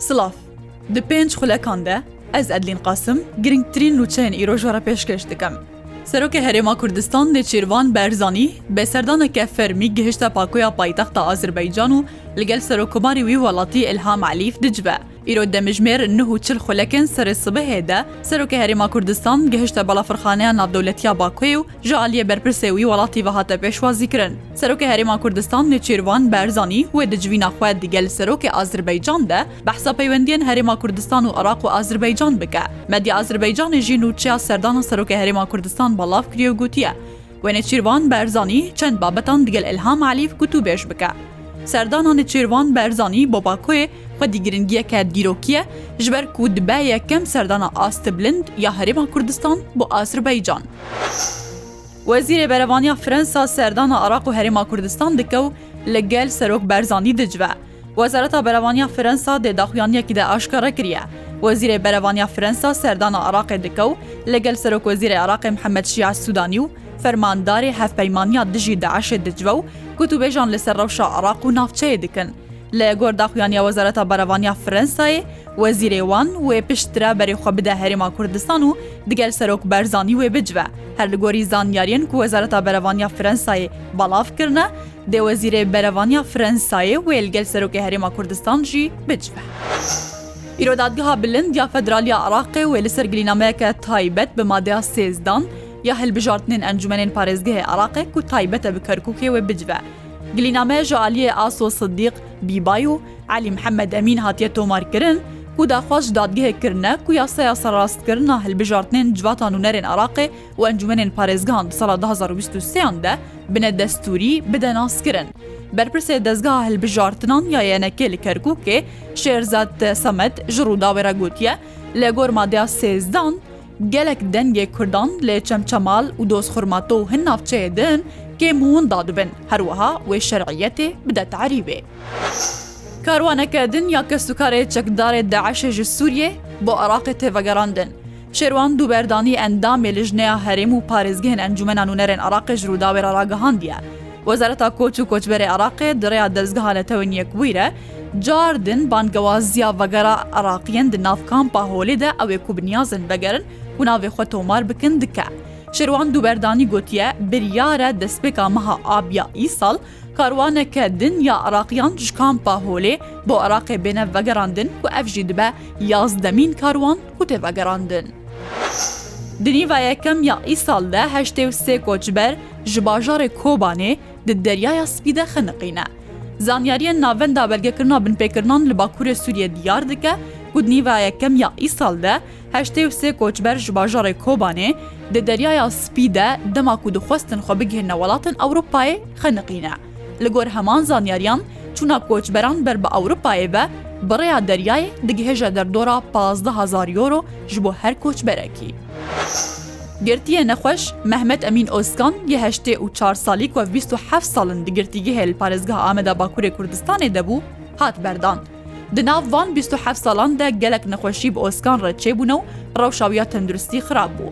Silav Di pênc xulekan de ez Edlîn Qasim girngtirîn nûçeyên îroja re pêşkêş dikim. Serokê Herêma Kurdistan Nêçîrvan Berzanî bê serdaneke fermî gihişte pakoya paytexta Azerbaycan û li gel Serokomarê wî welatî Îlham Elîf dicive. Îro demijmêr neh û çil xulekên serê sibehê de Serokê Herêma Kurdistan gihişte Balafirxaneya Navdewletiya Bakuê û ji aliyê berpirsê wî welatî ve hate pêşwazîkirin. Serokê Herêma Kurdistan Nêçîrvan Berzanî wê di civîna xwe di gel Serokê Azribeycan de behsa peywendiyên Herêma Kurdistan û Iraq û Azribeycan bike. Medya Azribeycanê jî nûçeya serdana Serokê Herêma Kurdistan belav kiriye û gotiye, We Nêçîrvan Barzanî çend babetan digel Îlham Elîf gotûbêj bike. Serdana Nêçîrvan Barzanî bo Bakoyê xwedî giringiyeke dîrokî ye ji ber ku dibe yekem serdana astebilind ya Herêma Kurdistan bo Azrbaycan. Wezîrê Berevaniya Fransa serdana Iraq û Herêma Kurdistan dike û li gel Serok Barzanî dicive. Wezareta Berevaniya Firensa dê daxuyaniyekî de aşkare kiriye, Wezîrê Berevaniya Firensa serdana Iraqê dike û ligel Serokwezîrê Iraqê Mihemed Şîa Sûdanî û fermandarê hevpeymaniya dijî DAIŞ'ê dicive û gotûbêjan li ser rewşa Iraq û navçeyê dikin. Li gor daxuyaniya Wezareta Berevaniya Firensayê, wezîrê wan wê piştre berê xwe bide Herêma Kurdistan û digel Serok Berzanî wê bicive. Her li gorî zanyariyên ku Wezareta Berevaniya Firensayê belav kirine, Dê Wezîrê Berevaniya Frensayê wê li gel Serokê Herêma Kurdistan jî bicive. Îro Dadgeha Bilind ya Federal ya Iraqê wê li ser gilînameyeke taybet bi madeya sêzdan ya hilbijartinên Encûmenên Parêzgehê Iraqê ku taybet e bi Kerkûkê wê bicive. Gilîname ji aliyê Aso Sidîq Bîbay û Elî Mihemed Emîn hatiye tomarkirin ku daxwaz ji dadgehê kirine ku yasaya serrastkirina hilbijartinên civata nûnerên Iraqê û encûmenên parêzgehan di sala du hezar û bîst û sê-an de bine destûrî, bide naskirin. Berpirsê Dezgeha Hilbijartinan ya YNK li Kerkûkê Şêrzad Samed ji Rûdawê re gotiye, Li gor madeya sêzdan gelek dengê Kurdan lê Çemçemal û Dozxurmato û hin navçeyê din kêm û hûn dadibin, her wiha wê şerîyetê bide terîbê. Karwaneke din ya kesûkarê çekdarê DAIŞ'ê ji Sûriyê bo Iraqê têvegerandin. Şêrwan Dûberdanî endamê Lijneya Herêm û Parêzgehên Encûmena Nûnerên Iraqê ji Rûdawê re ragihandiye, Wezareta Koç û Koçberê Iraqê di rêya Dezgeha Netewên Yekbûyî re car din bangewaziya vegera Iraqiyên di nav Kampa Holê de ew ê ku bi niyaz in vegerin û navê xwe tomar bikin dike. Şêrwan Dûberdanî gotiye, Biryar e destpêka meha Ab ya îsal karwaneke din ya Iraqiyan ji Kampa Holê bo Iraqê bêne vegerandin ku ev jî dibe yazdemîn karwan, ku tê vegerandin. Di nîva yekem ya îsal de heştê û sê koçber ji bajarê Kobanê di Deryaya Spî de xeniqîne. Zanyariyên Navenda Belgekirina Binpêkirinan li Bakurê Sûriyê diyar dike ku di nîva yekem ya îsal de heştê û sê koçber ji bajarê Kobanê di Deryaya Spî de dema ku dixwestin xwe bigihîne welatin Ewropayê xeniqîne. Li gor heman zanyariyan, çûna koçberan ber bi Ewropayê ve bi rêya deryayê digihêje derdora pazdeh hezar euro ji bo her koçberekî. Girtiyê nexweş, Mehmet Emîn Ozkan yê heştê û çar salî ku ev bîst û heft sal in di girtîgehê li parêzgeha Ameda Bakurê Kurdistanê de bû, hat berdan. Di nav van bîst û heft salan de gelek nexweşî bi oskan re çêbûne û rewşa wî ya tenduristî xirab bû.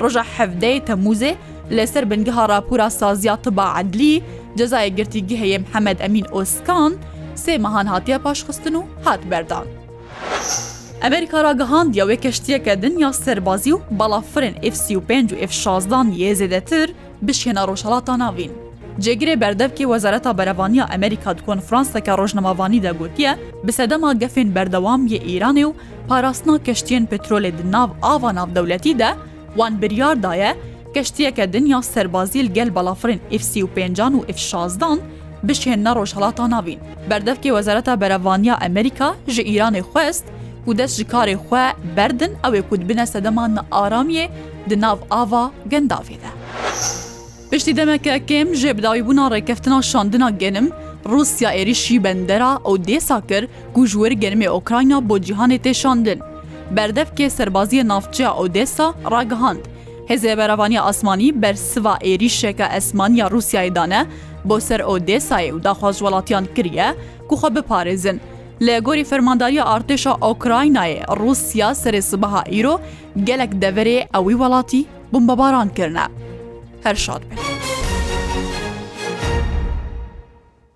Roja hevdeyê Temûzê li ser bingeha rapora Saziya Tiba Edlî cezayê girtîgehê yê Mihemed Emîn Oskan sê mehan hatiye paşxistin û hat berdan. Amerîka ragihandiye wê keştiyeke din ya serbazî û balafirên F sî û pênc û F şazdan yê zêdetir, bişkêna Rojhilata Navîn. Cêgirê berdevkê Wezareta Berevaniya Amerîka di konfranseke rojnamevanî de gotiye, bi sedema gefên berdewam yê Îranê û parastina keştiyên petrolê di nav ava navdewletî de wan biryar daye keştiyeke din ya serbazî li gel balafirên F sî û pênc an û F şazde an bişkênine Rojhilata Navîn. Berdevkê Wezareta Berevaniya Amerîka ji Îranê xwest ku dest ji karê xwe berdin ew ê ku dibine sedema nearamiyê di nav ava gendav. Piştî demeke kêm jê bi dawîbûna rêkeftina şandina genim, Rûsya êrîşî bendera Odêsa kir ku ji wir genimê Ûkrayna bo cîhanê tê şandin. Berdevkê serbaziyê navçeya Odêsa ragihand, Hêzê Berevaniya Asmanî bersiva êrîşeke esmaniya Rûsyayê dane bo ser Odêsayê û daxwaz ji welatiyan kiriye ku xwe biparêzin. Li gorî fermandariya artêşa Ûkraynayê, Rûsya serê sibeha îro gelek deverê ewî welatî, bombebaran kirine. Her şad bin.